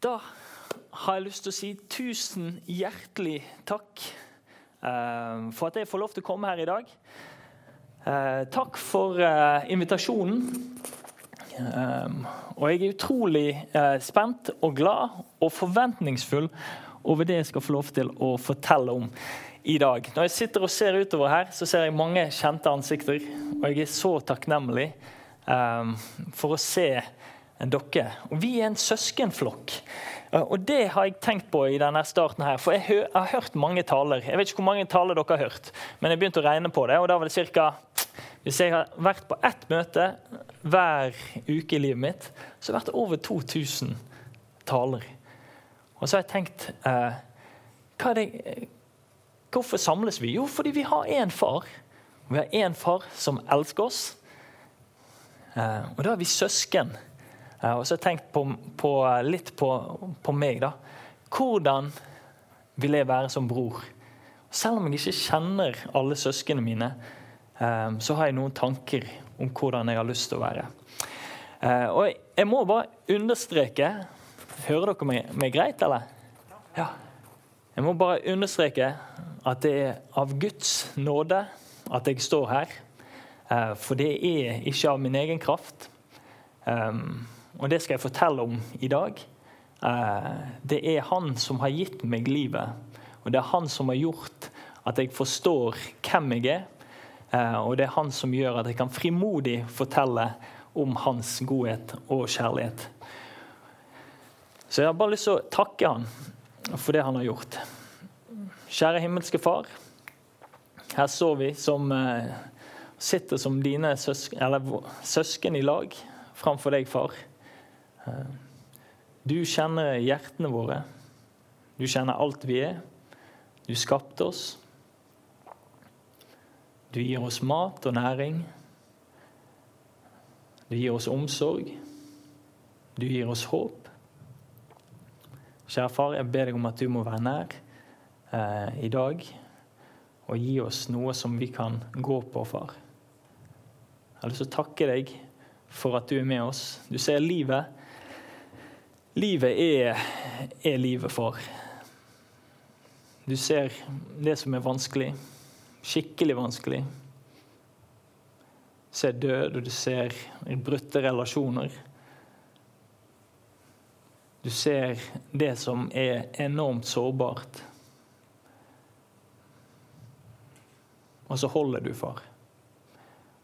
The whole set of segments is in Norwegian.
Da har jeg lyst til å si tusen hjertelig takk eh, for at jeg får lov til å komme her i dag. Eh, takk for eh, invitasjonen. Og jeg er utrolig spent og glad og forventningsfull over det jeg skal få lov til å fortelle om i dag. Når jeg sitter og ser utover her, så ser jeg mange kjente ansikter. Og jeg er så takknemlig for å se dere. Og vi er en søskenflokk. Og det har jeg tenkt på i denne starten her. For jeg har hørt mange taler. Jeg vet ikke hvor mange taler dere har hørt, men jeg begynte å regne på det. og da var det cirka, Hvis jeg har vært på ett møte hver uke i livet mitt, så har det vært over 2000 taler. Og så har jeg tenkt eh, det, Hvorfor samles vi? Jo, fordi vi har én far. Vi har én far som elsker oss. Eh, og da er vi søsken. Eh, og så har jeg tenkt på, på, litt på, på, meg. da. Hvordan vil jeg være som bror? Selv om jeg ikke kjenner alle søsknene mine, eh, så har jeg noen tanker om hvordan jeg har lyst til å være. Eh, og jeg må bare understreke Hører dere meg, meg greit, eller? Ja. Jeg må bare understreke at det er av Guds nåde at jeg står her. For det er ikke av min egen kraft. Um, og det skal jeg fortelle om i dag. Eh, det er han som har gitt meg livet, og det er han som har gjort at jeg forstår hvem jeg er. Eh, og det er han som gjør at jeg kan frimodig fortelle om hans godhet og kjærlighet. Så jeg har bare lyst til å takke han for det han har gjort. Kjære himmelske Far. Her står vi som eh, sitter som dine søsken, søsken i lag framfor deg, far. Du kjenner hjertene våre. Du kjenner alt vi er. Du skapte oss. Du gir oss mat og næring. Du gir oss omsorg. Du gir oss håp. Kjære far, jeg ber deg om at du må være nær eh, i dag og gi oss noe som vi kan gå på, far. Jeg har lyst til å takke deg for at du er med oss. Du ser livet Livet er, er livet for. Du ser det som er vanskelig, skikkelig vanskelig. Du ser død, og du ser brutte relasjoner. Du ser det som er enormt sårbart. Og så holder du, far.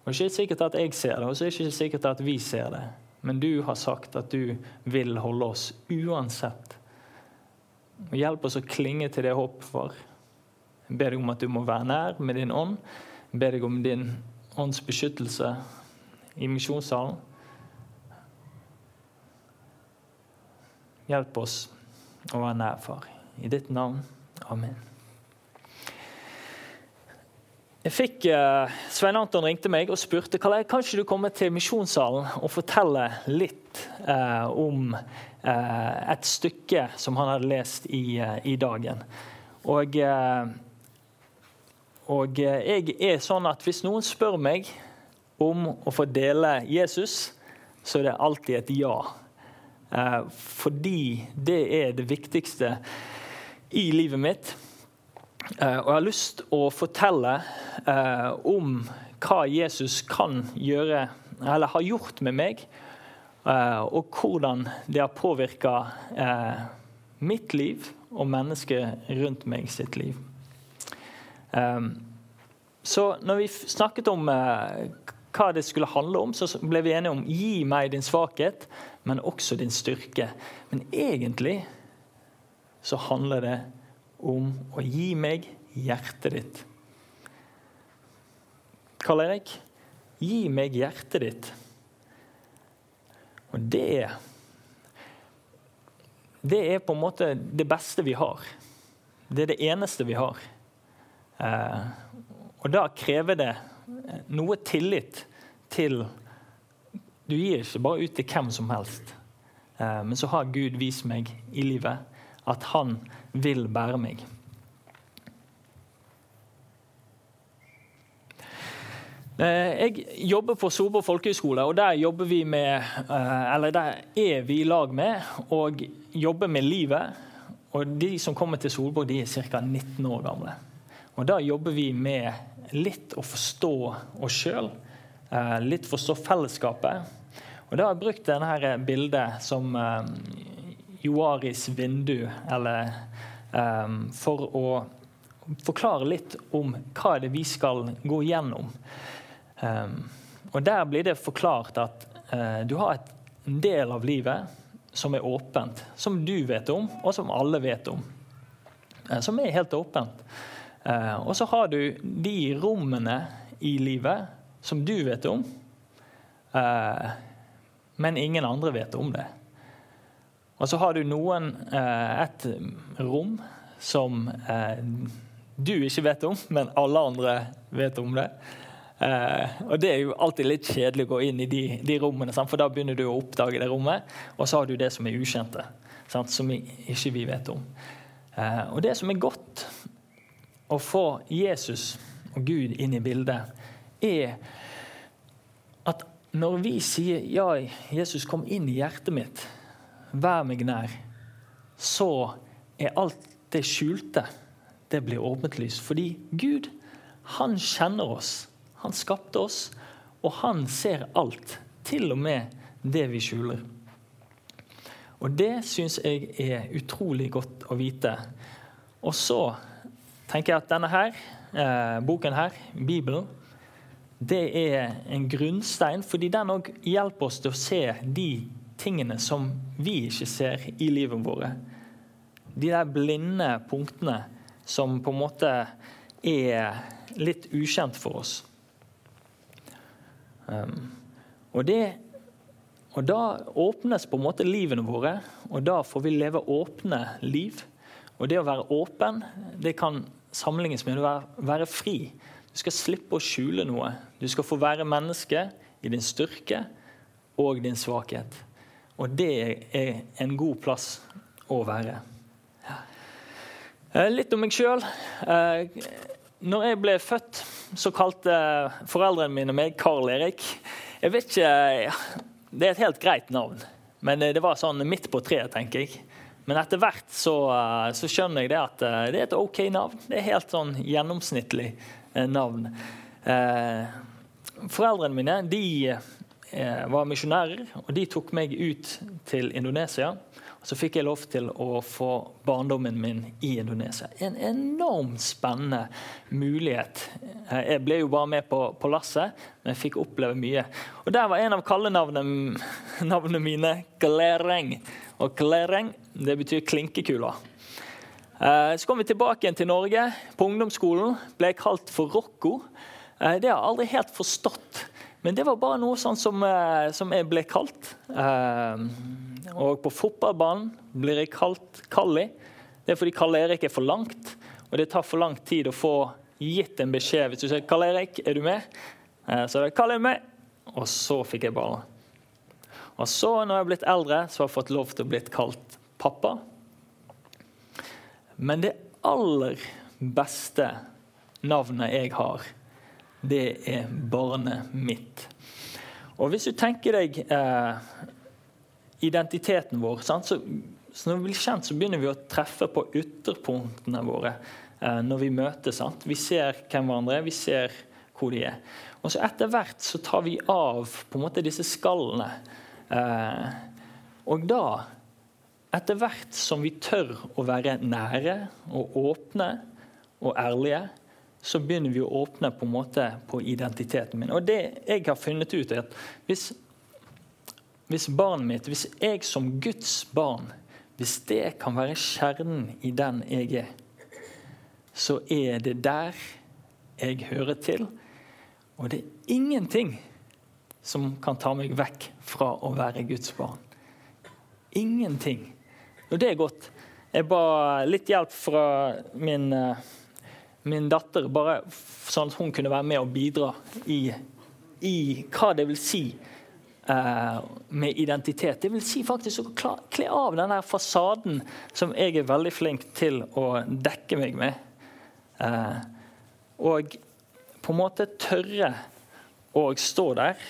Og Det er ikke sikkert at jeg ser det, og så er det ikke sikkert at vi ser det. Men du har sagt at du vil holde oss uansett. Hjelp oss å klinge til det håpet, far. Jeg ber deg om at du må være nær med din ånd. Jeg ber deg om din ånds beskyttelse i misjonssalen. Hjelp oss å være nær, far. I ditt navn. Amen. Jeg fikk, uh, Svein Anton ringte meg og spurte kan ikke du komme til misjonssalen og fortelle litt uh, om uh, et stykke som han hadde lest i, i dagen. Og, og, jeg er sånn at hvis noen spør meg om å få dele Jesus, så er det alltid et ja. fordi det er det viktigste i livet mitt. Eh, og jeg har lyst å fortelle eh, om hva Jesus kan gjøre, eller har gjort med meg, eh, og hvordan det har påvirka mitt liv og mennesket rundt meg sitt liv. Så når vi snakket om hva det skulle handle om, så ble vi enige om gi meg din svakhet, men også din styrke. Men egentlig så handler det om å gi meg hjertet ditt. Karl Erik, gi meg hjertet ditt. Og det Det er på en måte det beste vi har. Det er det eneste vi har. Eh, og da krever det noe tillit til Du gir ikke bare ut til hvem som helst. Eh, men så har Gud vist meg i livet at han vil bære meg. Eh, jeg jobber på Solborg folkehøgskole, og der jobber vi med, eh, eller der er vi i lag med å jobber med livet. Og de som kommer til Solborg, de er ca. 19 år gamle. Og da jobber vi med litt å forstå oss sjøl, eh, litt forstå fellesskapet. Og da har jeg brukt dette bildet som Joaris vindu, eller um, for å forklare litt om hva det er vi skal gå gjennom. Um, og Der blir det forklart at uh, du har et, del av livet som er åpent, som du vet om, og som alle vet om. Uh, som er helt åpent. Uh, og så har du de rommene i livet som du vet om, men ingen andre vet om det. Og så har du noen, et rom som du ikke vet om, men alle andre vet om det. Eh, og Det er jo alltid litt kjedelig å gå inn i de, de rommene, for da begynner du å oppdage det rommet. Og så har du det som er ukjente, som ikke vi vet om. Eh, og Det som er godt å få Jesus og Gud inn i bildet, er at når vi sier 'Ja, Jesus, kom inn i hjertet mitt. Vær meg nær', så er alt det skjulte det blir åpenlyst. Fordi Gud, han kjenner oss. Han skapte oss, og han ser alt. Til og med det vi skjuler. Og det syns jeg er utrolig godt å vite. Og så tenker jeg at denne her, eh, boken her, Bibelen, det er en grunnstein, fordi den òg hjelper oss til å se de tingene som vi ikke ser i livet vårt. De der blinde punktene som på en måte er litt ukjent for oss. Um, og, det, og da åpnes på en måte livene våre, og da får vi leve åpne liv. Og det å være åpen det kan sammenlignes med å være, være fri. Du skal slippe å skjule noe. Du skal få være menneske i din styrke og din svakhet. Og det er en god plass å være. Eh, litt om meg sjøl. Eh, når jeg ble født, så kalte foreldrene mine meg Karl Erik. Jeg vet ikke Det er et helt greit navn, men det var sånn midt på treet, tenker jeg. Men etter hvert så, så, skjønner jeg det at det er et OK navn. Det er helt sånn gjennomsnittlig eh, navn. Foreldrene mine de var misjonærer, og de tok meg ut til Indonesia så fikk jeg lov til å få barndommen min i Indonesia. En enormt spennende mulighet. Jeg ble jo bare med på, på lasset, men jeg fikk oppleve mye. Og Der var en av kallenavnene mine Glereng. Og Glereng det betyr klinkekula. Eh, så kom vi tilbake igjen til Norge. På ungdomsskolen ble jeg kalt for Rocco. Eh, det har jeg aldri helt forstått. Men det var bare noe sånn som, eh, som jeg ble kalt. Og på fotballbanen blir jeg kalt Kalli. Det er fordi Karl Erik er for langt, og det tar for lang tid å få gitt en beskjed. Hvis du sier 'Karl Erik, er du med?' Eh, så er det 'Karl er med', og så fikk jeg ballen. Og så, når jeg er blitt eldre, så har jeg fått lov til å bli kalt pappa. Men det aller beste navnet jeg har, det er barnet mitt. Og hvis du tenker deg eh, identiteten vår. Så, så, når vi blir kjent, så begynner vi å treffe på ytterpunktene våre eh, når vi møtes. Sant? Vi ser hvem hverandre er, vi ser hvor de er. Og så etter hvert så tar vi av på en måte disse skallene. Eh, og da, etter hvert som vi tør å være nære og åpne og ærlige, så begynner vi å åpne på en måte på identiteten min. Og det jeg har funnet ut, er at hvis hvis barnet mitt, hvis jeg som Guds barn, hvis det kan være kjernen i den jeg er, så er det der jeg hører til. Og det er ingenting som kan ta meg vekk fra å være Guds barn. Ingenting. Og det er godt. Jeg ba litt hjelp fra min, eh, min datter, bare sånn at hun kunne være med og bidra i, i hva det vil si Eh, med identitet. Det vil si faktisk å kle av den fasaden som jeg er veldig flink til å dekke meg med. Eh, og på en måte tørre å stå der.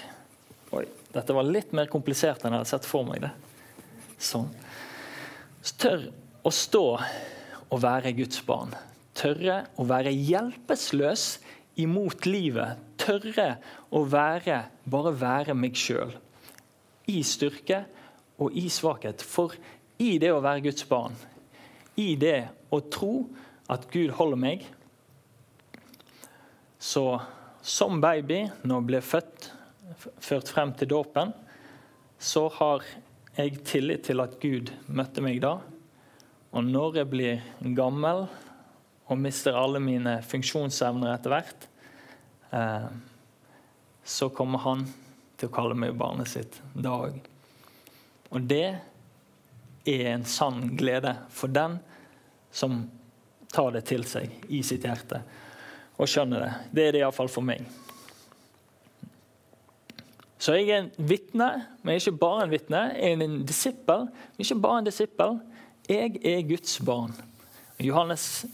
Oi, dette var litt mer komplisert enn jeg hadde sett for meg det. Sånn. Tør å stå og være Guds barn. Tørre å være hjelpeløs imot livet. Tørre å være, bare være meg sjøl. I styrke og i svakhet. For i det å være Guds barn, i det å tro at Gud holder meg Så som baby, når jeg ble født, ført frem til dåpen, så har jeg tillit til at Gud møtte meg da. Og når jeg blir gammel og mister alle mine funksjonsevner etter hvert, eh, så kommer han til å kalle meg barnet sitt da òg. Og det er en sann glede for den som tar det til seg i sitt hjerte og skjønner det. Det er det iallfall for meg. Så jeg er en vitne, men ikke bare en vitne. Jeg er en disippel, men ikke bare en disippel. Jeg er Guds barn. Johannes,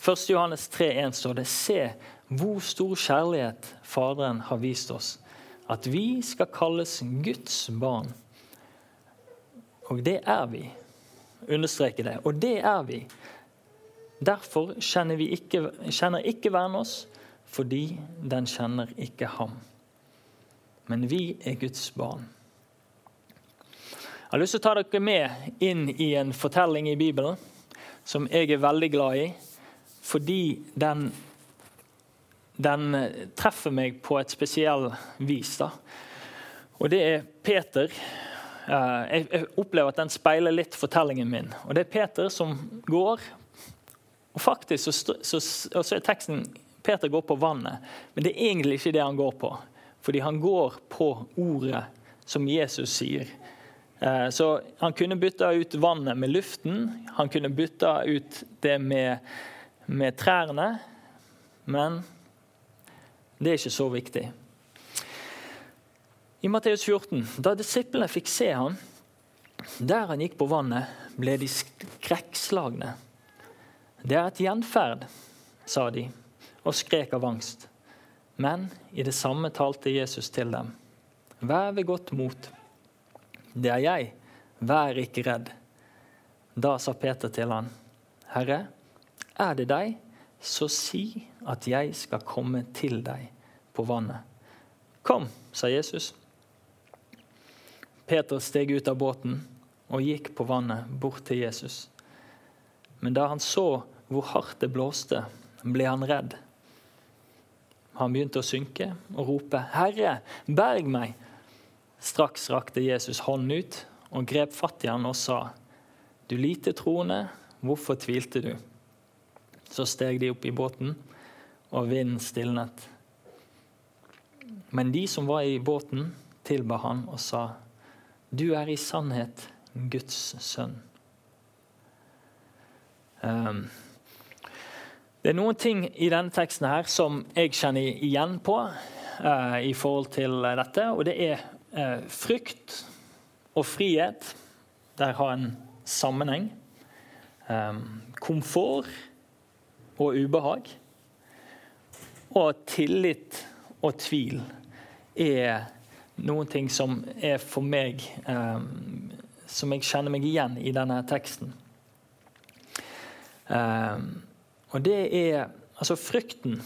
1. Johannes 3,1 står det Se hvor stor kjærlighet Faderen har vist oss. At vi skal kalles Guds barn. Og det er vi. Understreker det. Og det er vi. Derfor kjenner, vi ikke, kjenner ikke verden oss, fordi den kjenner ikke ham. Men vi er Guds barn. Jeg har lyst til å ta dere med inn i en fortelling i Bibelen som jeg er veldig glad i, fordi den, den treffer meg på et spesielt vis. Da. Og det er Peter Eh, jeg opplever at den speiler litt fortellingen min. Og Det er Peter som går. Og faktisk så, så, så er teksten Peter går på vannet, men det er egentlig ikke det han går på. Fordi han går på ordet som Jesus sier. Eh, så han kunne bytta ut vannet med luften, han kunne bytta ut det med, med trærne. Men det er ikke så viktig. I Matteus 14, da disiplene fikk se ham, der han gikk på vannet, ble de skrekkslagne. Det er et gjenferd, sa de, og skrek av angst. Men i det samme talte Jesus til dem. Vær ved godt mot. Det er jeg, vær ikke redd. Da sa Peter til han, Herre, er det deg, så si at jeg skal komme til deg på vannet. Kom, sa Jesus. Peter steg ut av båten og gikk på vannet bort til Jesus. Men da han så hvor hardt det blåste, ble han redd. Han begynte å synke og rope, 'Herre, berg meg!' Straks rakte Jesus hånden ut og grep fatt i han og sa, 'Du lite troende, hvorfor tvilte du?' Så steg de opp i båten, og vinden stilnet. Men de som var i båten, tilba han og sa, du er i sannhet Guds sønn. Um, det er noen ting i denne teksten her som jeg kjenner igjen på uh, i forhold til dette. Og det er uh, frykt og frihet. Der har en sammenheng. Um, komfort og ubehag. Og tillit og tvil er noen ting som er for meg eh, Som jeg kjenner meg igjen i denne teksten. Eh, og det er altså frykten.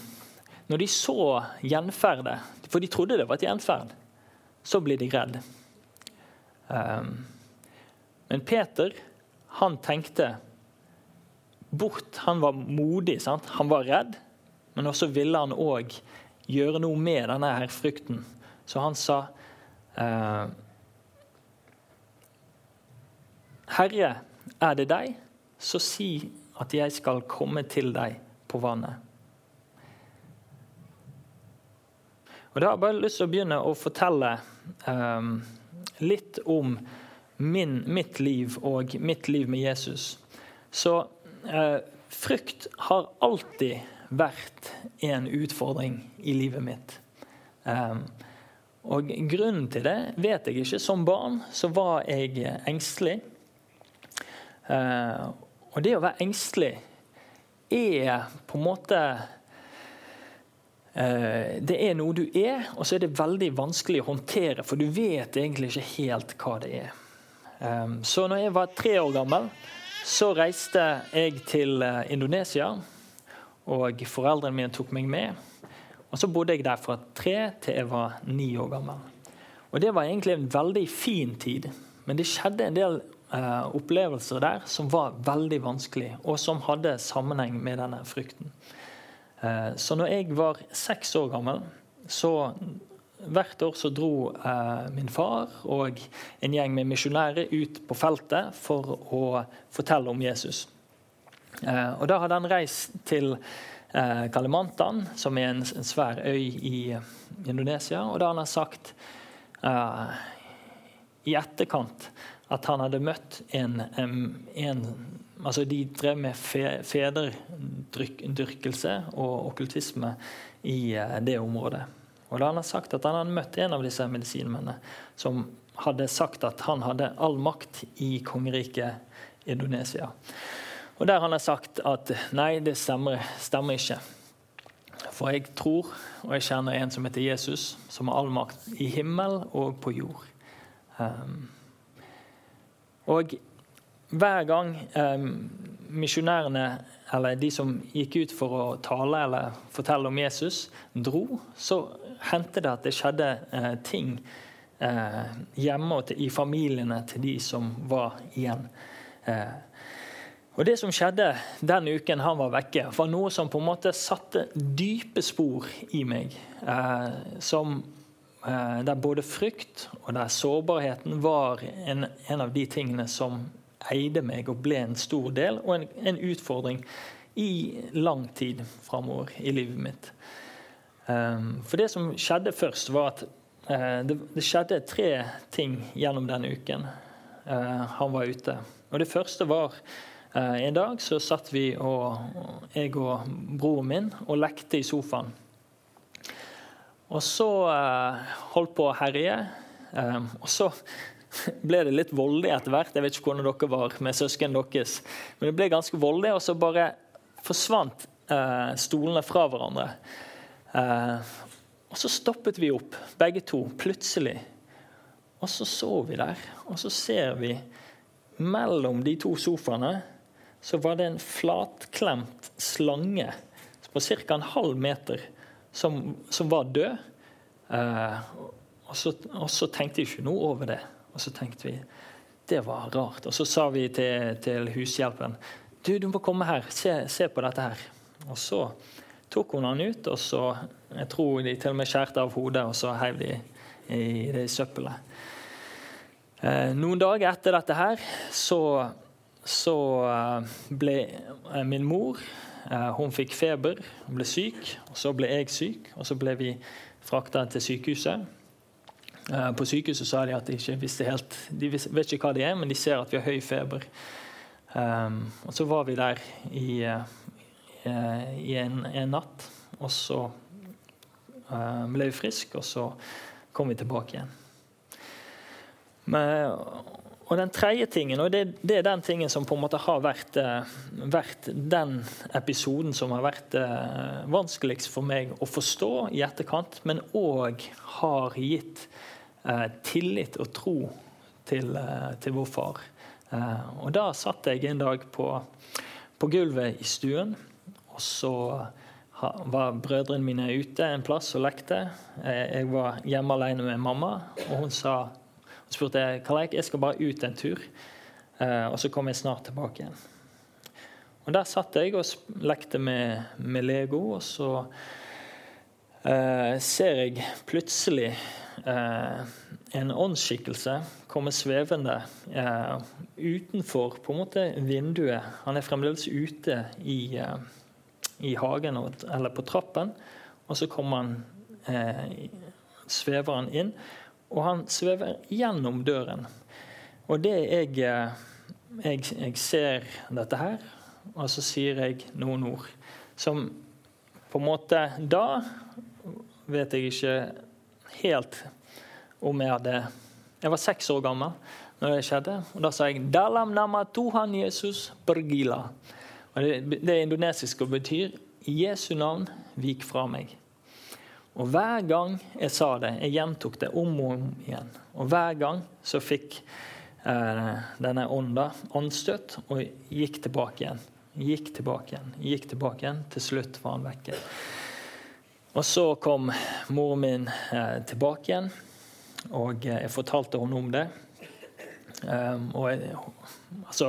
Når de så gjenferdet, for de trodde det var et gjenferd, så blir de redd. Eh, men Peter, han tenkte bort. Han var modig. Sant? Han var redd, men også ville han òg gjøre noe med denne her frykten. Så han sa Eh, Herre, er det deg, så si at jeg skal komme til deg på vannet. Og Da har jeg bare lyst til å begynne å fortelle um, litt om min, mitt liv og mitt liv med Jesus. Så frykt har alltid vært en utfordring i livet mitt. Og Grunnen til det vet jeg ikke. Som barn så var jeg engstelig. Uh, og det å være engstelig er på en måte uh, Det er noe du er, og så er det veldig vanskelig å håndtere, for du vet egentlig ikke helt hva det er. Så når jeg var tre år gammel, så reiste jeg til eh, Indonesia. Og foreldrene mine tok meg med. Og så bodde jeg der fra tre til jeg var ni år gammel. Og det var egentlig en veldig fin tid. Men det skjedde en del uh, opplevelser der som var veldig vanskelig, og som hadde sammenheng med denne frykten. Uh, så når jeg var seks år gammel, så Hvert år så dro eh, min far og en gjeng med misjonærer ut på feltet for å fortelle om Jesus. Eh, og Da hadde han reist til eh, Kalimantan, som er en, en, svær øy i Indonesia. Og da hadde han sagt eh, i etterkant at han hadde møtt en, en, altså De drev med fe, federdyrkelse og okkultisme i eh, det området. Og da han har sagt at han hadde møtt en av disse medisinmennene som hadde sagt at han hadde all makt i kongeriket Indonesia. Og der han har sagt at nei, det stemmer, stemmer ikke. For jeg tror og jeg kjenner en som heter Jesus, som har all makt i himmel og på jord. Um, og hver gang um, misjonærene eller de som gikk ut for å tale eller fortelle om Jesus, dro, så hendte det at det skjedde eh, ting eh, hjemme og til, i familiene til de som var igjen. Eh, og Det som skjedde den uken han var vekke, var noe som på en måte satte dype spor i meg. Eh, som, eh, der både frykt og der sårbarheten var en, en av de tingene som eide meg og ble en stor del, og en, en utfordring i lang tid framover i livet mitt. Um, for det som skjedde først, var at uh, det, skjedde tre ting gjennom denne uken uh, han var ute. Og Det første var uh, en dag så satt vi, og, jeg og broren min, og lekte i sofaen. Og så holdt på å herje. Um, og så ble det litt voldelig etter hvert. Jeg vet ikke hvordan dere var med søsknene deres. Men det ble ganske voldelig, og så bare forsvant eh, stolene fra hverandre. Eh, og så stoppet vi opp, begge to, plutselig. Og så så vi der, og så ser vi mellom de to sofaene så var det en flatklemt slange på ca. en halv meter som, som var død. Eh, og, så, og så tenkte vi ikke noe over det. Og så tenkte vi det var rart. Og så sa vi til, til hushjelpen du, du må komme her, se, se, på dette her. Og så tok hun han ut, og så jeg tror de til og med skjærte av hodet, og så heiv de i det søppelet. Eh, noen dager etter dette her så, så eh, ble eh, min mor eh, Hun fikk feber, ble syk. og Så ble jeg syk, og så ble vi frakta til sykehuset. Eh, på sykehuset sa de at de ikke visste helt De vet ikke hva det er, men de ser at vi har høy feber. Og så var vi der i, i en, en, natt, og så uh, ble vi friske, og så kom vi tilbake igjen. Men, og den tredje tingen, og det, det, er den tingen som på en måte har vært, uh, vært den episoden som har vært vanskeligst for meg å forstå i etterkant, men òg har gitt Eh, tillit og tro til, eh, til vår far. Eh, og da satt jeg en dag på, på gulvet i stuen, og så var brødrene mine ute en plass og lekte. Jeg var hjemme alene med mamma, og hun sa hun spurte Karl jeg skal bare ut en tur, og så kommer jeg snart tilbake igjen. Og Der satt jeg og lekte med, med Lego, og så eh, ser jeg plutselig eh, en åndsskikkelse komme svevende eh, utenfor på en måte vinduet. Han er fremdeles ute i, eh, i hagen eller på trappen. Og så kommer han, eh, svever han inn, og han svever gjennom døren. Og det jeg, eh, jeg, jeg ser dette her, og så sier jeg noen ord som på en måte Da vet jeg ikke helt om jeg hadde Jeg var seks år gammel når det skjedde. Og da sa jeg Dalam nama Tuhan Jesus bergila. Det, det indonesiske betyr Jesu navn, vik fra meg. Og hver gang jeg sa det, jeg gjentok det om og om igjen, og hver gang så fikk eh, denne ånda anstøt og gikk tilbake igjen. Gikk tilbake igjen, gikk tilbake igjen. Til slutt var han vekke. Og så kom moren min eh, tilbake igjen, og jeg fortalte henne om det. Um, og jeg, altså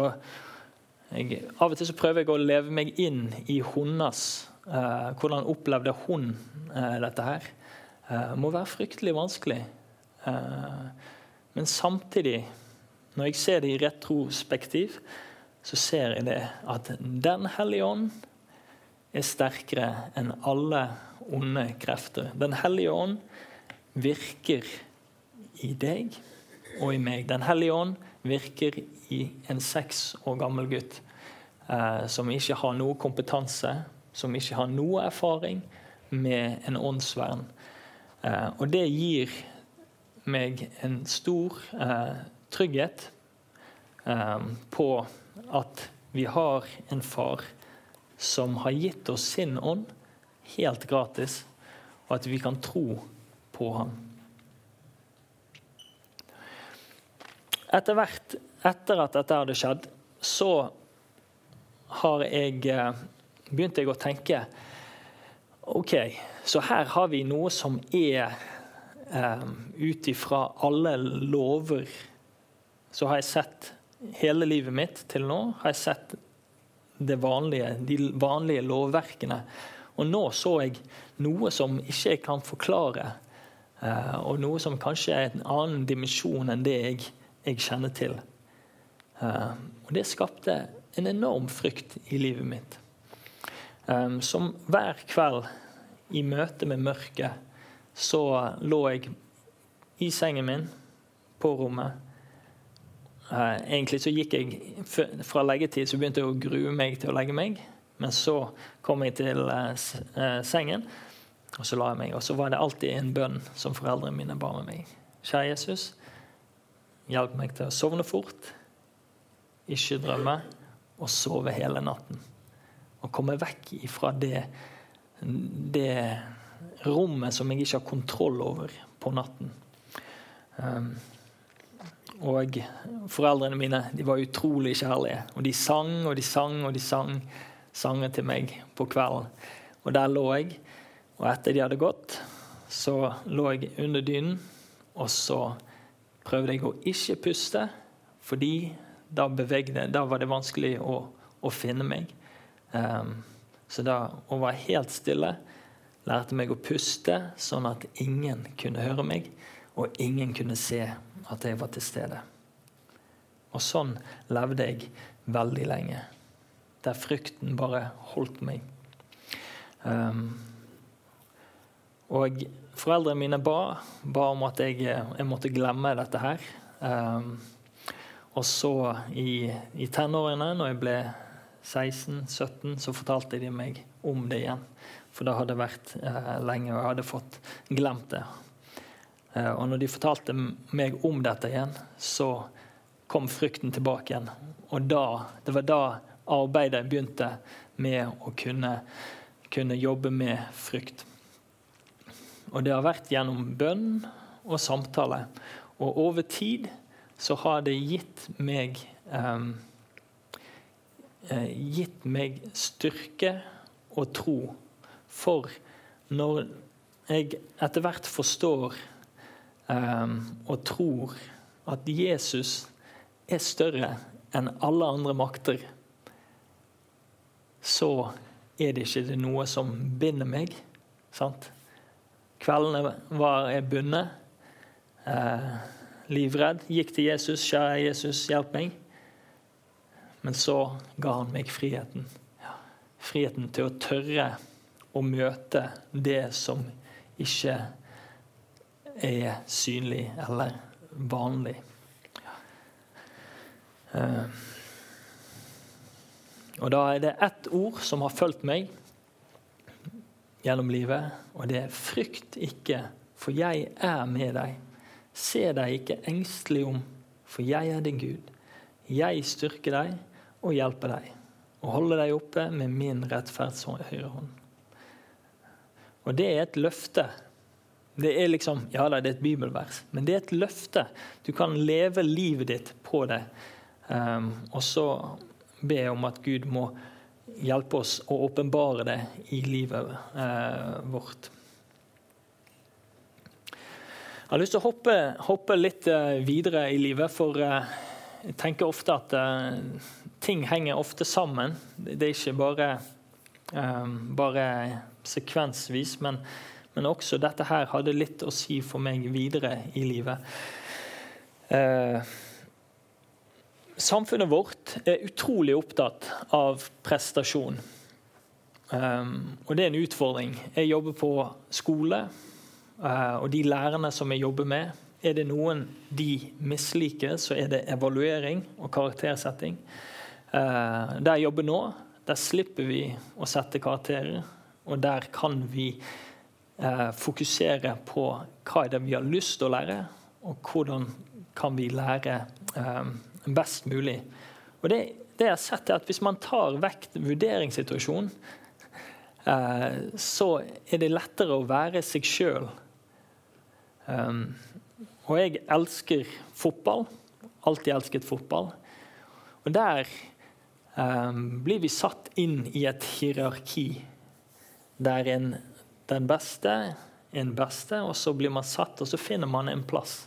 jeg, Av og til så prøver jeg å leve meg inn i hennes eh, Hvordan opplevde hun eh, dette her? Eh, må være fryktelig vanskelig. Uh, men samtidig, når jeg ser det i retrospektiv, så ser jeg det at Den hellige ånd er sterkere enn alle onde krefter. Den hellige ånd virker i deg og i meg. Den hellige ånd virker i en seks år gammel gutt eh, som ikke har noe kompetanse, som ikke har noe erfaring med en åndsvern. Eh, og det gir meg en stor eh, trygghet eh, på at vi har en far som har gitt oss sin ånd helt gratis, og at vi kan tro på ham. Etter hvert, etter at dette hadde skjedd, så har jeg eh, begynt jeg å tenke OK, så her har vi noe som er um, ut ifra alle lover Så har jeg sett hele livet mitt til nå har jeg sett vanlige, de vanlige lovverkene. Og nå så jeg noe som ikke jeg kan forklare, eh, og noe som kanskje er en annen dimensjon enn det jeg, jeg kjenner til. Eh, og det skapte en enorm frykt i livet mitt. Eh, som hver kveld i møte med mørket så lå jeg i sengen min på rommet Eh, egentlig så gikk jeg Fra leggetid så begynte jeg å grue meg til å legge meg. Men så kom jeg til sengen, og så la jeg meg. Og så var det alltid en bønn som foreldrene mine ba med meg. Kjære Jesus, hjelp meg til å sovne fort, ikke drømme, og sove hele natten. Og komme vekk ifra det, det rommet som jeg ikke har kontroll over på natten. Um, og foreldrene mine de var utrolig kjærlige. Og de sang og de sang og de sang sanger til meg på kvelden. Og der lå jeg. Og etter de hadde gått, så lå jeg under dynen. Og så prøvde jeg å ikke puste, fordi da, bevegde, da var det vanskelig å, å finne meg. Um, så da å være helt stille lærte meg å puste, sånn at ingen kunne høre meg, og ingen kunne se at jeg var til stede. Og sånn levde jeg veldig lenge. Der frykten bare holdt meg. Um, og foreldrene mine ba, ba om at jeg, jeg, måtte glemme dette her. Um, og så i, i tenårene, når jeg ble 16-17, så fortalte de meg om det igjen. For da hadde det vært uh, lenge, og jeg hadde fått glemt det. Eh, og når de fortalte meg om dette igjen, så kom frykten tilbake igjen. Og da, det var da arbeidet begynte med å kunne, kunne jobbe med frykt. Og det har vært gjennom bønn og samtale. Og over tid så har det gitt meg eh, gitt meg styrke og tro. For når jeg etter hvert forstår eh, og tror at Jesus er større enn alle andre makter, så er det ikke noe som binder meg. Sant? Kveldene var jeg bundet. Eh, livredd. Gikk til Jesus. 'Kjære Jesus, hjelp meg.' Men så ga han meg friheten. Ja. Friheten til å tørre å møte det som ikke er synlig eller vanlig. Uh, og da er det ett ord som har fulgt meg gjennom livet, og det er 'frykt ikke, for jeg er med deg'. Se deg ikke engstelig om, for jeg er din Gud. Jeg styrker deg og hjelper deg, og holder deg oppe med min rettferds høyre hånd. Og det er et løfte Det er liksom, ja det er et bibelvers, men det er et løfte. Du kan leve livet ditt på det. Um, og så be om at Gud må hjelpe oss å åpenbare det i livet eh, vårt. Jeg har lyst til å hoppe, hoppe litt uh, videre i livet, for uh, jeg tenker ofte at ting henger ofte sammen. Det er ikke bare, bare sekvensvis. men men også dette her hadde litt å si for meg videre i livet. Eh, samfunnet vårt er utrolig opptatt av prestasjon. Um, og det er en utfordring. Jeg jobber på skole, uh, og de lærerne som jeg jobber med, er det noen de misliker, så er det evaluering og karaktersetting. Uh, der jeg jobber nå, der slipper vi å sette karakterer, og der kan vi uh, fokusere på hva er det vi har lyst til å lære, og hvordan kan vi lære eh, best mulig. Og det, det, jeg har sett er at Hvis man tar vekk vurderingssituasjonen, eh, så er det lettere å være seg sjøl. Um, og jeg elsker fotball. Alltid elsket fotball. Og der um, blir vi satt inn i et hierarki der en den beste den beste, og så blir man satt, og så finner man en plass.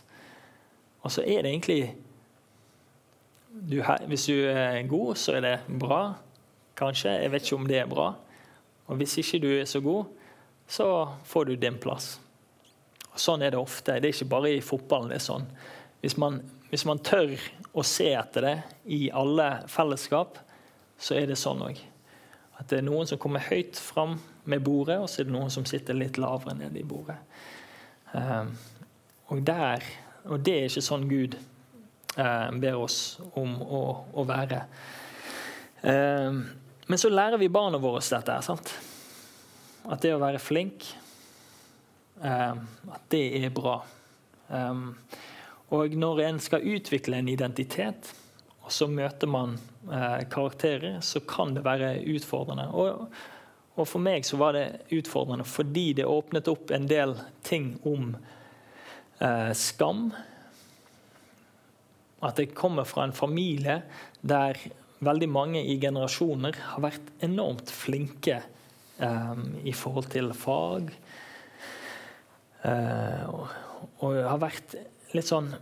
Og så er det egentlig du, Hvis du er god, så er det bra. Kanskje. Jeg vet ikke om det er bra. Og hvis ikke du er så god, så får du din plass. Og sånn er det ofte. Det er ikke bare i fotballen det er sånn. Hvis man, hvis man tør å se etter det i alle fellesskap, så er det sånn òg. At det er noen som kommer høyt fram med bordet, og så er det noen som sitter litt lavere nede i bordet. Um, og, der, og det er ikke sånn Gud ber oss om å, å være. Um, men så lærer vi barna våre dette. Sant? At det å være flink, um, at det er bra. og når en skal utvikle en identitet, og så møter man eh, karakterer, så kan det være utfordrende. Og, og, for meg så var det utfordrende fordi det åpnet opp en del ting om eh, skam. At jeg kommer fra en familie der veldig mange i generasjoner har vært enormt flinke eh, i forhold til fag. Eh, og, og har vært litt sånn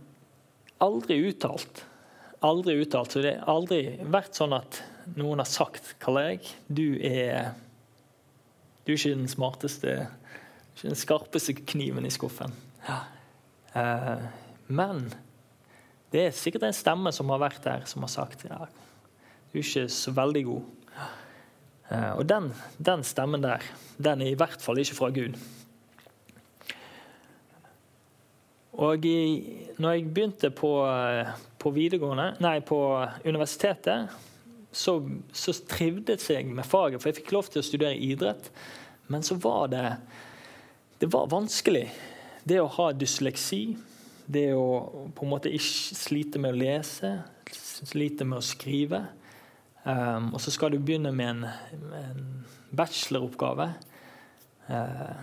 aldri uttalt aldri uttalt. Så det har aldri vært sånn at noen har sagt Karl Erik, du er Du er ikke den smarteste, ikke den skarpeste kniven i skuffen. Ja. Uh, men det er sikkert en stemme som har vært der, som har sagt ja, du er ikke så veldig god. Uh, og den, den stemmen der, den er i hvert fall ikke fra Gud. Og i, når jeg begynte på, på, videregående, nei, på universitetet, så, så trivdes jeg med faget, for jeg fikk lov til å studere idrett. Men så var det Det var vanskelig. Det å ha dysleksi, det å på en måte ikke slite med å lese, slite med å skrive. Um, og så skal du begynne med en, en bacheloroppgave. Uh,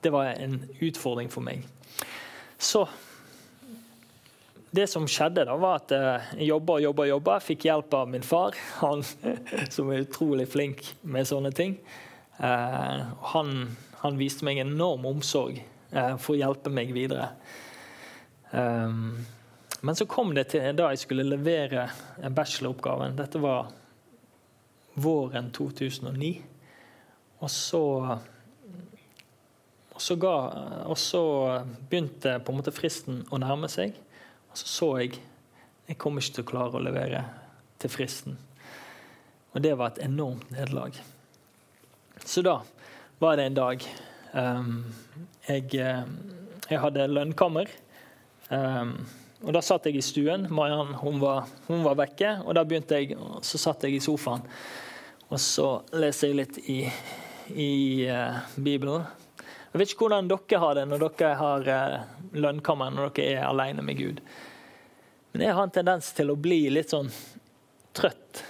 det var en utfordring for meg. Så det som skjedde, da, var at eh, jeg jobba og jobba, jobba. Fikk hjelp av min far, han, som er utrolig flink med sånne ting. Uh, han, han viste meg enorm omsorg uh, for å hjelpe meg videre. Men så kom det til da jeg skulle levere bacheloroppgaven. Dette var våren 2009. Og så og så, ga, og så, begynte på en måte fristen å nærme seg. Og så så jeg jeg kommer ikke til å klare å levere til fristen. Og det var et enormt nederlag. Så da var det en dag um, jeg, eh, jeg, hadde lønnkammer. Um, og Da satt jeg i stuen. Mariann hun var, hun var vekke. og da begynte jeg, Så satt jeg i sofaen og så leste jeg litt i, i uh, Bibelen. Jeg vet ikke hvordan dere har det når dere har uh, lønnkammer, når dere er alene med Gud. Men jeg har en tendens til å bli litt sånn trøtt.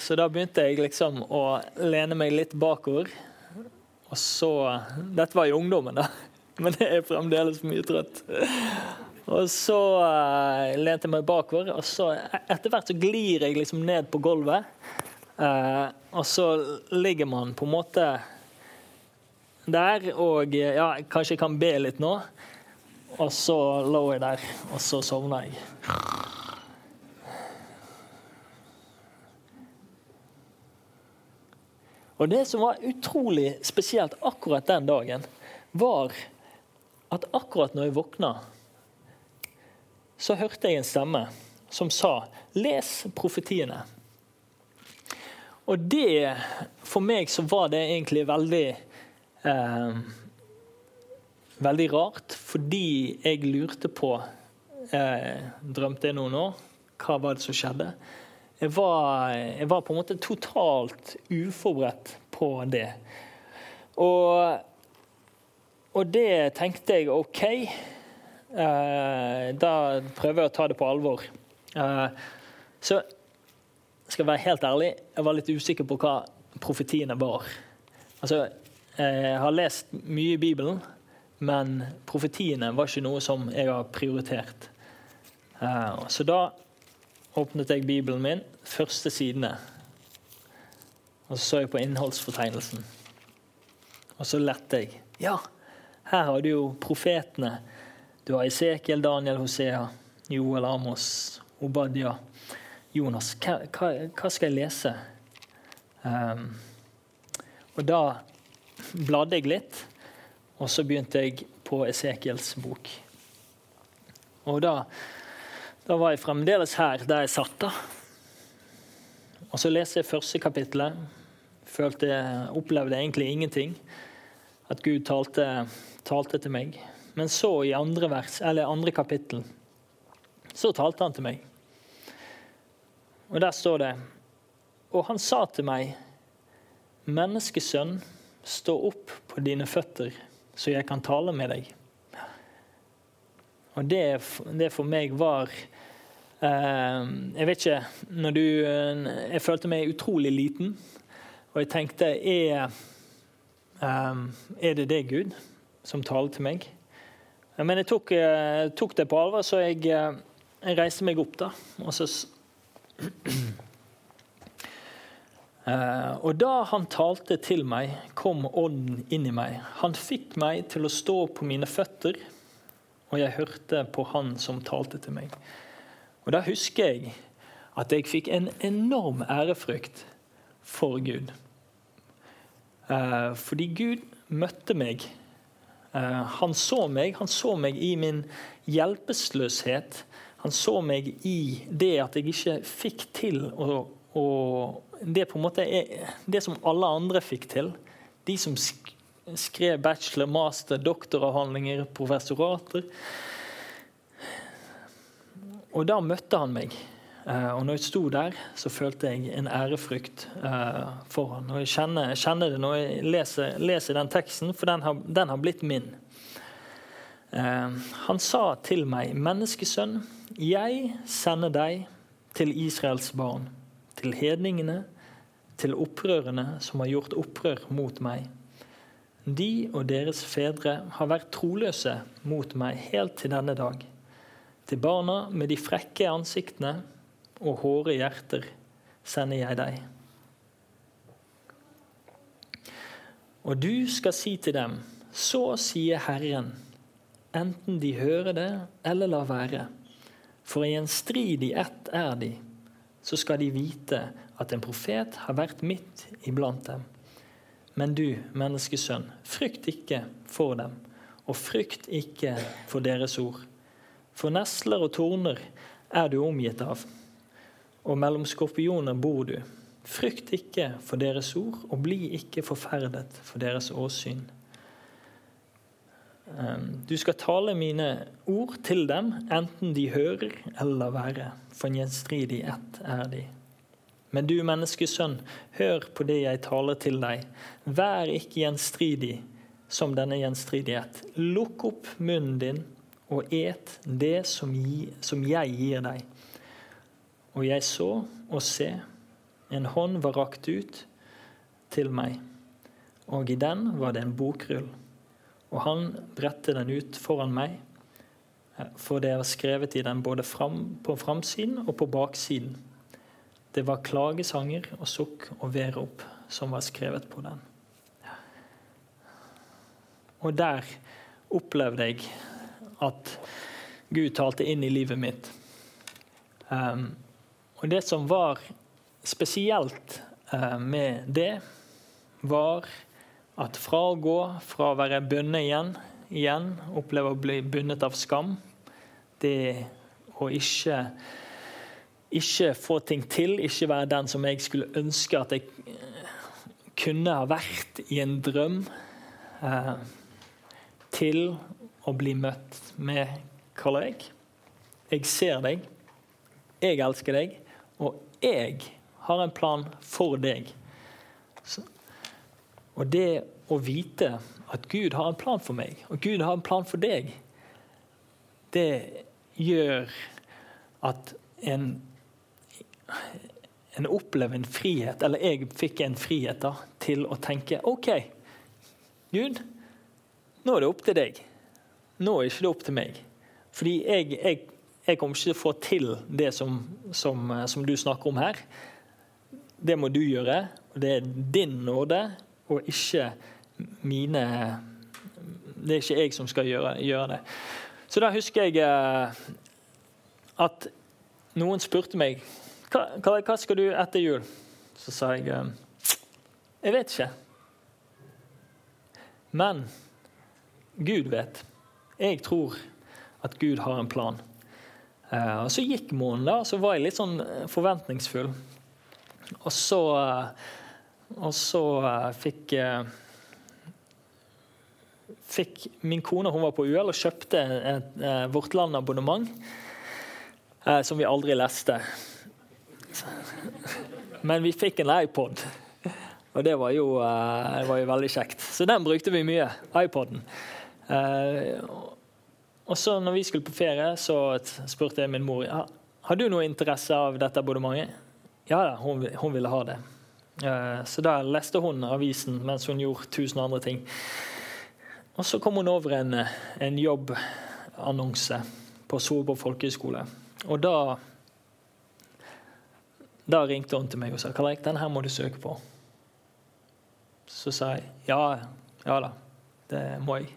Så da begynte jeg liksom å lene meg litt bakover. Og så Dette var i ungdommen, da. men jeg er fremdeles mye trøtt. Og så uh, lente jeg meg bakover, og så etter hvert så glir jeg liksom ned på gulvet. Uh, og så ligger man på en måte der, og ja, kanskje jeg kan be litt nå. Og så lå jeg der, og så sovna jeg. Og det som var utrolig spesielt akkurat den dagen, var at akkurat når jeg våkna, så hørte jeg en stemme som sa 'les profetiene'. Og det For meg så var det egentlig veldig eh, Veldig rart, fordi jeg lurte på eh, Drømte jeg noe nå? Hva var det som skjedde? Jeg var, jeg var, på en måte totalt uforberedt på det. Og, og det tenkte jeg OK. Eh, da prøver jeg å ta det på alvor. Eh, så skal jeg være helt ærlig, jeg var litt usikker på hva profetiene var. Altså, jeg har lest mye i Bibelen, men profetiene var ikke noe som jeg har prioritert. Eh, så da åpnet jeg Bibelen min, første sidene. Og så så jeg på innholdsfortegnelsen. Og så lette jeg. Ja, her har du jo profetene. Du har Esekiel, Daniel, Hosea, Joel, Amos, Obadia, Jonas. Hva, hva, skal jeg lese? Um, og da bladde jeg litt, og så begynte jeg på Esekiels bok. Og da da var jeg fremdeles her der jeg satt. da. Og Så leser jeg første kapittelet. Følte, opplevde egentlig ingenting. At Gud talte, talte til meg. Men så, i andre, vers, andre kapittel, så talte han til meg. Og der står det Og han sa til meg, menneskesønn, stå opp på dine føtter, så jeg kan tale med deg. Og det, det for meg var eh, jeg vet ikke når du, Jeg følte meg utrolig liten, og jeg tenkte er, eh, er det det Gud som taler til meg? Men jeg tok, jeg tok det på alvor, så jeg, eh, jeg, reiste meg opp. da, og så Uh, og da han talte til meg, kom ånden inn i meg. Han fikk meg til å stå på mine føtter, og jeg hørte på han som talte til meg. Og Da husker jeg at jeg fikk en enorm ærefrykt for Gud. Eh, fordi Gud møtte meg. Eh, han så meg. Han så meg i min hjelpeløshet. Han så meg i det at jeg ikke fikk til å, å Det på en måte er det som alle andre fikk til. De som skrev bachelor, master, doktoravhandlinger, professorater. Og da møtte han meg. Uh, og når jeg sto der, så følte jeg en ærefrykt uh, for han. Og jeg kjenner, kjenner, det når jeg leser, leser den teksten, for den har, den har blitt min. Uh, han sa til meg, 'Menneskesønn, jeg sender deg til Israels barn, til hedningene, til opprørerne som har gjort opprør mot meg.' De og deres fedre har vært troløse mot meg helt til denne dag. Til barna med de frekke ansiktene og hårde hjerter sender jeg deg. Og du skal si til dem, så sier Herren, enten de hører det eller lar være. For i en strid i ett er de, så skal de vite at en profet har vært midt iblant dem. Men du, menneskesønn, frykt ikke for dem, og frykt ikke for deres ord. For nesler og torner er du omgitt av, og mellom skorpioner bor du. Frykt ikke for deres ord, og bli ikke forferdet for deres åsyn. Ehm, du skal tale mine ord til dem, enten de hører eller være, for gjenstridig ett er de. Men du menneskesønn, hør på det jeg taler til deg. Vær ikke gjenstridig som denne gjenstridighet. Lukk opp munnen din og et det som jeg gir deg. Og jeg så og se, en hånd var rakt ut til meg, og i den var det en bokrull. og han bredte den ut foran meg, for det var skrevet i den både fram, på framsiden og på baksiden. Det var klagesanger og sukk og verop som var skrevet på den. Og der opplevde jeg at Gud talte inn i livet mitt. Um, og det som var spesielt uh, med det, var at fra å gå fra å være bundet igjen, igjen oppleve å bli bundet av skam, det å ikke ikke få ting til, ikke være den som jeg skulle ønske at jeg eh, kunne ha vært i en drøm, eh, til å bli møtt med Karl Erik. Jeg ser deg, jeg elsker deg, jeg har en plan for deg. Og det å vite at Gud har en plan for meg, og Gud har en plan for deg, det gjør at en en opplever en frihet, eller jeg fikk en frihet da, til å tenke OK, Gud, nå er det opp til deg. Nå er det ikke opp til meg. Fordi jeg, jeg, jeg kommer ikke til å få til det som, som, som, du snakker om her. Det må du gjøre, og det er din nåde, og ikke mine Det er ikke jeg som skal gjøre, gjøre det. Så da husker jeg eh, at noen spurte meg hva, hva, skal du etter jul? Så sa jeg ehm, Jeg vet ikke. Men Gud vet. Jeg tror at Gud har en plan. Uh, og Så gikk måneden, da, så var jeg litt sånn eh, forventningsfull. Og så, uh, og så fikk fikk min kone hun var på UL og kjøpte et, Vårt Land-abonnement som vi aldri leste. Men vi fikk en iPod, og det var, jo, eh, det var jo veldig kjekt. Så den brukte vi mye. iPoden. Eh, og så når vi skulle på ferie, så spurte jeg min mor har du noe interesse av dette abonnementet. Ja da, hun, hun ville ha det. Eh, så da leste hun avisen mens hun gjorde tusen andre ting. Og så kom hun over en, en jobbannonse på Solborg folkehøgskole. Og da da ringte hun til meg og sa Karl Eik, denne her må du søke på. Så sa jeg ja, ja da, det må jeg.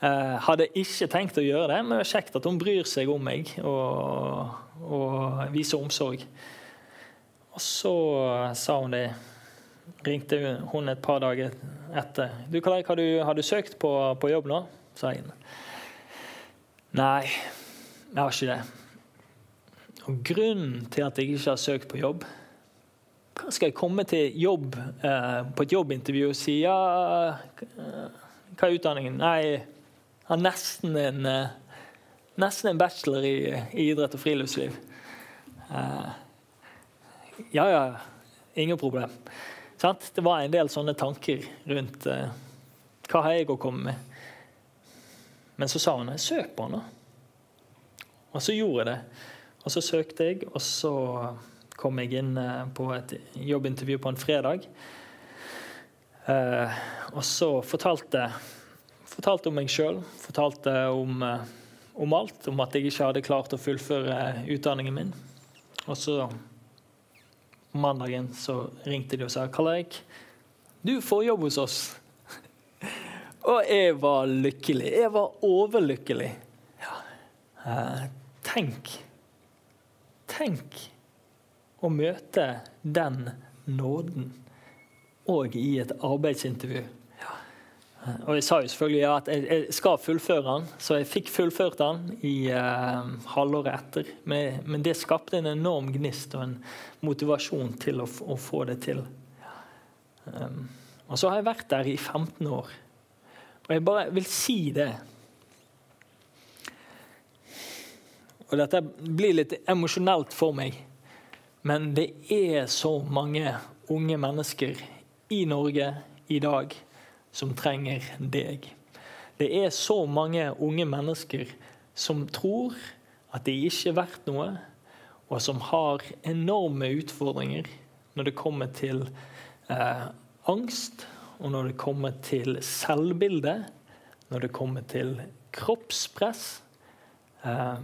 Eh, hadde ikke tenkt å gjøre det, men det er kjekt at hun bryr seg om meg og, og viser omsorg. Og så sa hun det. Ringte hun et par dager etter. Du, Karl har har du søkt på, på jobb nå? sa jeg. Nei, jeg har ikke det. Og grunnen til at jeg ikke har søkt på jobb Hva skal jeg komme til jobb eh, på et jobbintervju og si ja, eh, Hva er utdanningen? Nei, har nesten en, eh, nesten en bachelor i, i, idrett og friluftsliv. Eh, ja, ja, ingen problem. Sant? Det var en del sånne tanker rundt eh, hva har jeg å komme med. Men så sa hun søk på henne. Og så gjorde jeg det. Og så søkte jeg, og så kom jeg inn på et jobbintervju på en fredag. Og så fortalte, fortalte om meg sjøl, fortalte om, eh, om, alt. Om at jeg ikke hadde klart å fullføre utdanningen min. Og så på mandagen så ringte de og sa Karl Erik, du får jobb hos oss. og jeg var lykkelig. Jeg var overlykkelig. Ja. tenk Tenk å møte den nåden òg i et arbeidsintervju. Og Jeg sa jo selvfølgelig ja, at jeg, skal fullføre den, så jeg fikk fullført den i uh, halvåret etter. Men, men, det skapte en enorm gnist og en motivasjon til å, å få det til. Um, og så har jeg vært der i 15 år. Og jeg bare vil si det Og dette blir litt emosjonelt for meg. Men det er så mange unge mennesker i Norge i dag som trenger deg. Det er så mange unge mennesker som tror at de ikke er verdt noe, og som har enorme utfordringer når det kommer til eh, angst, og når det kommer til selvbilde, når det kommer til kroppspress, eh,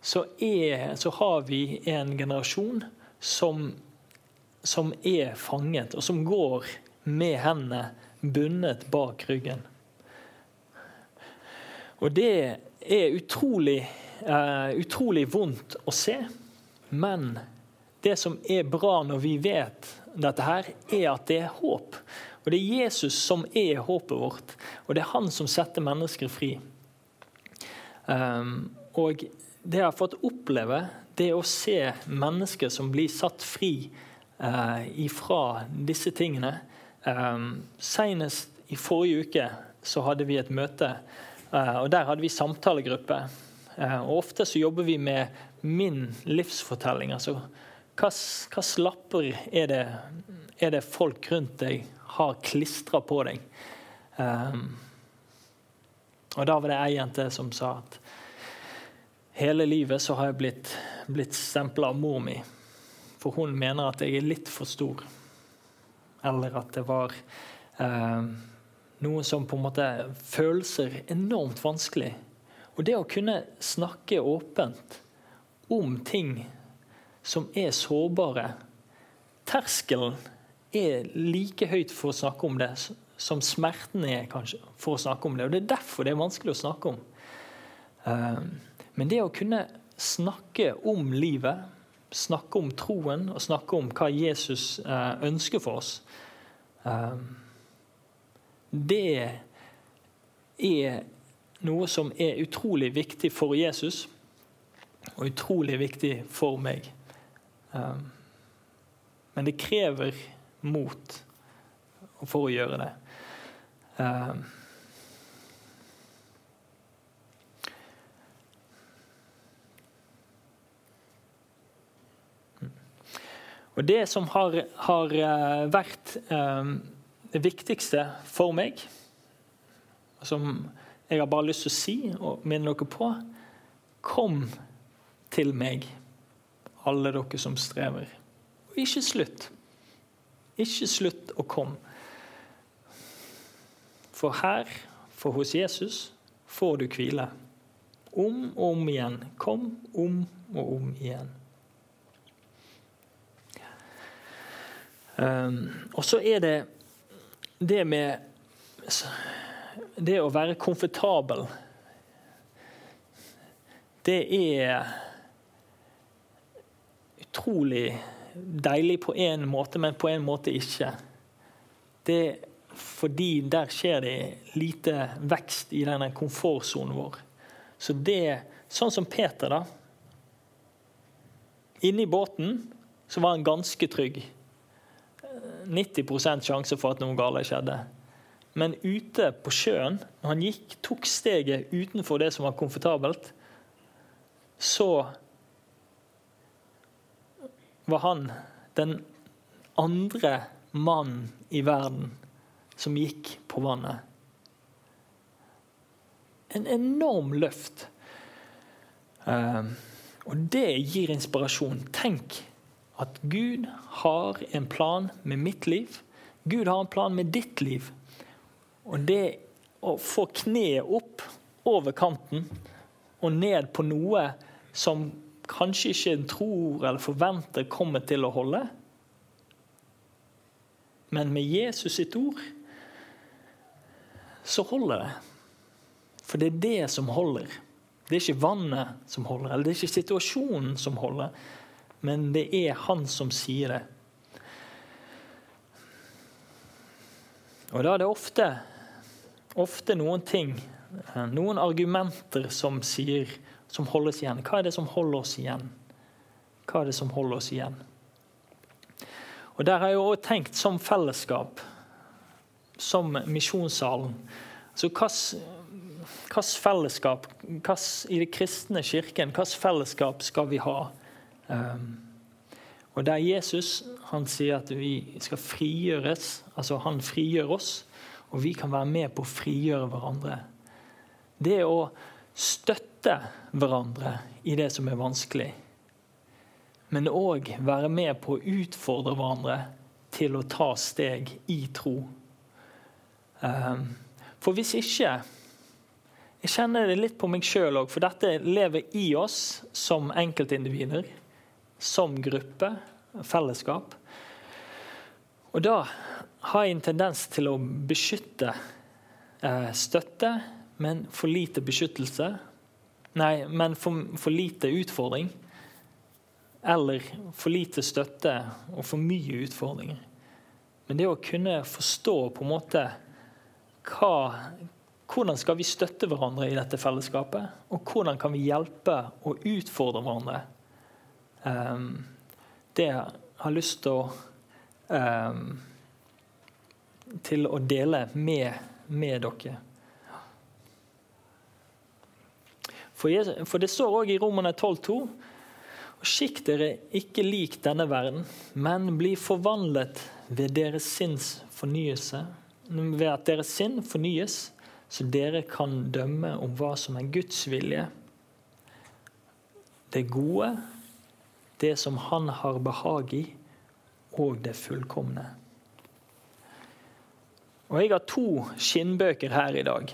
så, er, så har vi en generasjon som, som er fanget, og som går med hendene bundet bak ryggen. Og det er utrolig, uh, utrolig vondt å se. Men det som er bra når vi vet dette her, er at det er håp. Og det er Jesus som er håpet vårt, og det er han som setter mennesker fri. Um, og det jeg har fått oppleve, det å se mennesker som blir satt fri uh, ifra disse tingene. Um, senest i forrige uke så hadde vi et møte, uh, og der hadde vi samtalegruppe. Uh, og Ofte så jobber vi med min livsfortelling. altså hvilke lapper er det, er det, folk rundt deg har klistra på deg? Um, og Da var det ei jente som sa at hele livet så har jeg blitt, blitt stempla av mor mi. For hun mener at jeg er litt for stor. Eller at det var eh, noe som på en måte følelser enormt vanskelig. Og det å kunne snakke åpent om ting som er sårbare. Terskelen er like høyt for å snakke om det som smerten er kanskje for å snakke om det. Og Det er derfor det er vanskelig å snakke om. Eh, men det å kunne snakke om livet, snakke om troen og snakke om hva Jesus eh, ønsker for oss, ehm, det er noe som er utrolig viktig for Jesus og utrolig viktig for meg. Um, men det krever mot for å gjøre det. Og det som har, har uh, vært eh, det viktigste for meg, som jeg har bare lyst til å si og minne dere på Kom til meg alle dere som strever. Og ikke slutt. Ikke slutt å komme. For her, for hos Jesus, får du hvile. Om og om igjen. Kom om og om igjen. Og så er det det med Det å være komfortabel. Det er utrolig deilig på én måte, men på en måte ikke. Det fordi der skjer det lite vekst i denne komfortsonen vår. Så det Sånn som Peter, da. Inne i båten så var han ganske trygg. 90 sjanse for at noe galt skjedde. Men ute på sjøen, når han gikk, tok steget utenfor det som var komfortabelt, så var han den andre mannen i verden som gikk på vannet. En enorm løft. Uh, og det gir inspirasjon. Tenk at Gud har en plan med mitt liv. Gud har en plan med ditt liv. Og det å få kneet opp over kanten og ned på noe som kanskje ikke en tror eller forventer kommer til å holde. Men med Jesus sitt ord så holder det. For det er det som holder. Det er ikke vannet som holder, eller det er ikke situasjonen som holder, men det er han som sier det. Og da er det ofte, ofte noen ting, noen argumenter som sier som holdes igjen. Hva er det som holder oss igjen? Hva er det som holder oss igjen? Og Der har jeg også tenkt som fellesskap, som misjonssalen. Så hvilket fellesskap hvilket, i den kristne kirken, hvilket fellesskap skal vi ha? Um, og der Jesus han sier at vi skal frigjøres, altså han frigjør oss, og vi kan være med på å frigjøre hverandre. Det å støtte hverandre i det som er vanskelig. Men òg være med på å utfordre hverandre til å ta steg i tro. Ehm, for hvis ikke jeg kjenner det litt på meg sjøl òg, for dette lever i oss som enkeltindivider, som gruppe, fellesskap. Og da har jeg en tendens til å beskytte eh, støtte, men for lite beskyttelse. Nei, men for, for lite utfordring. Eller for lite støtte og for mye utfordringer. Men det å kunne forstå på en måte hva, hvordan skal vi støtte hverandre i dette fellesskapet? Og hvordan kan vi hjelpe og utfordre hverandre? Um, det jeg har lyst til å um, til å dele med, med dere. For, det står òg i Romerne 12,2.: Skikk dere ikke lik denne verden, men bli forvandlet ved deres sinns fornyelse. Ved at deres sinn fornyes, så dere kan dømme om hva som er Guds vilje. Det gode, det som Han har behag i, og det fullkomne. Og Jeg har to skinnbøker her i dag.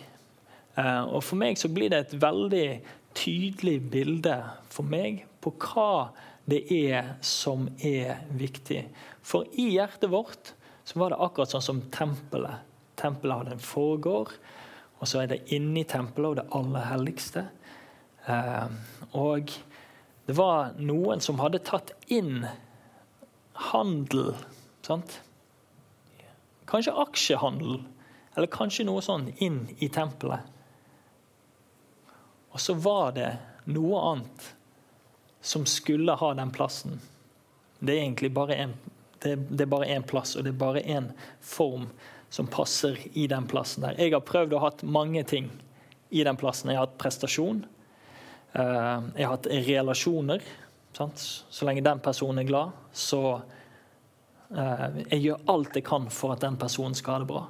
Eh, og For meg så blir det et veldig tydelig bilde for meg på hva det er som er viktig. For i hjertet vårt så var det akkurat sånn som tempelet. Tempelet hadde en forgård. Og så er det inni tempelet og det aller helligste. Eh, og det var noen som hadde tatt inn handel. sant? Kanskje aksjehandel, eller kanskje noe sånn inn i tempelet. Og så var det noe annet som skulle ha den plassen. Det er egentlig bare en, det, det er bare én plass, og det er bare én form som passer i den plassen der. Jeg har prøvd å ha mange ting i den plassen. Jeg har hatt prestasjon. Eh, jeg har hatt relasjoner. Sant? Så lenge den personen er glad, så eh, Jeg gjør alt jeg kan for at den personen skal ha det bra.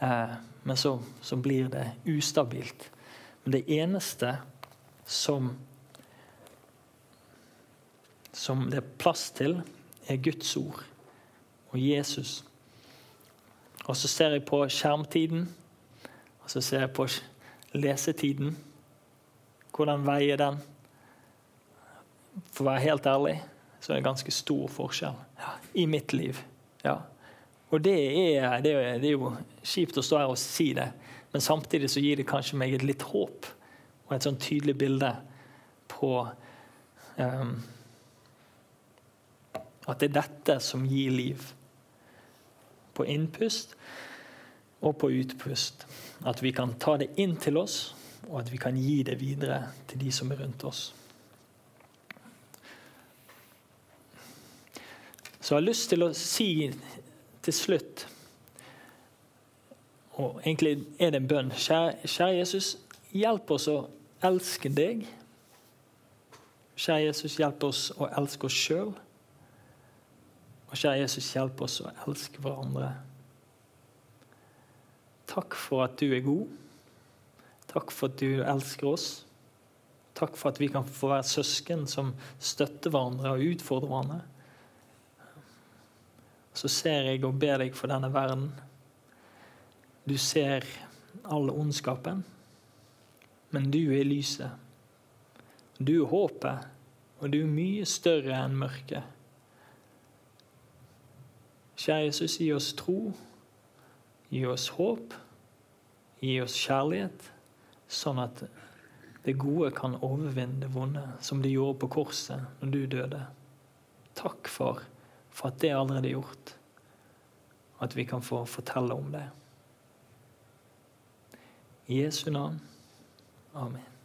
Eh, men så, så blir det ustabilt. Men det eneste som som det er plass til, er Guds ord og Jesus. Og så ser jeg på skjermtiden, og så ser jeg på lesetiden. Hvordan veier den? For å være helt ærlig så er det ganske stor forskjell ja, i mitt liv. Ja. Og det er, det, er, det er, jo kjipt å stå her og si det, men samtidig så gir det kanskje meg et litt håp og et sånn tydelig bilde på um, at det er dette som gir liv på innpust og på utpust. At vi kan ta det inn til oss, og at vi kan gi det videre til de som er rundt oss. Så jeg har lyst til å si til slutt Og egentlig er det en bønn. Kjære, kjære Jesus, hjelp oss å elske deg. Kjære Jesus, hjelp oss å elske oss sjøl. Og kjære Jesus, hjelp oss å elske hverandre. Takk for at du er god. Takk for at du elsker oss. Takk for at vi kan få være søsken som støtter hverandre og utfordrer hverandre. Så ser jeg og ber deg for denne verden. Du ser all ondskapen, men du er lyset. Du er håpet, og du er mye større enn mørket. Kjære Jesus, gi oss tro, gi oss håp, gi oss kjærlighet, sånn at det gode kan overvinne det vonde, som det gjorde på korset når du døde. Takk far, for at det er allerede gjort, og at vi kan få fortelle om det. I Jesu navn. Amen.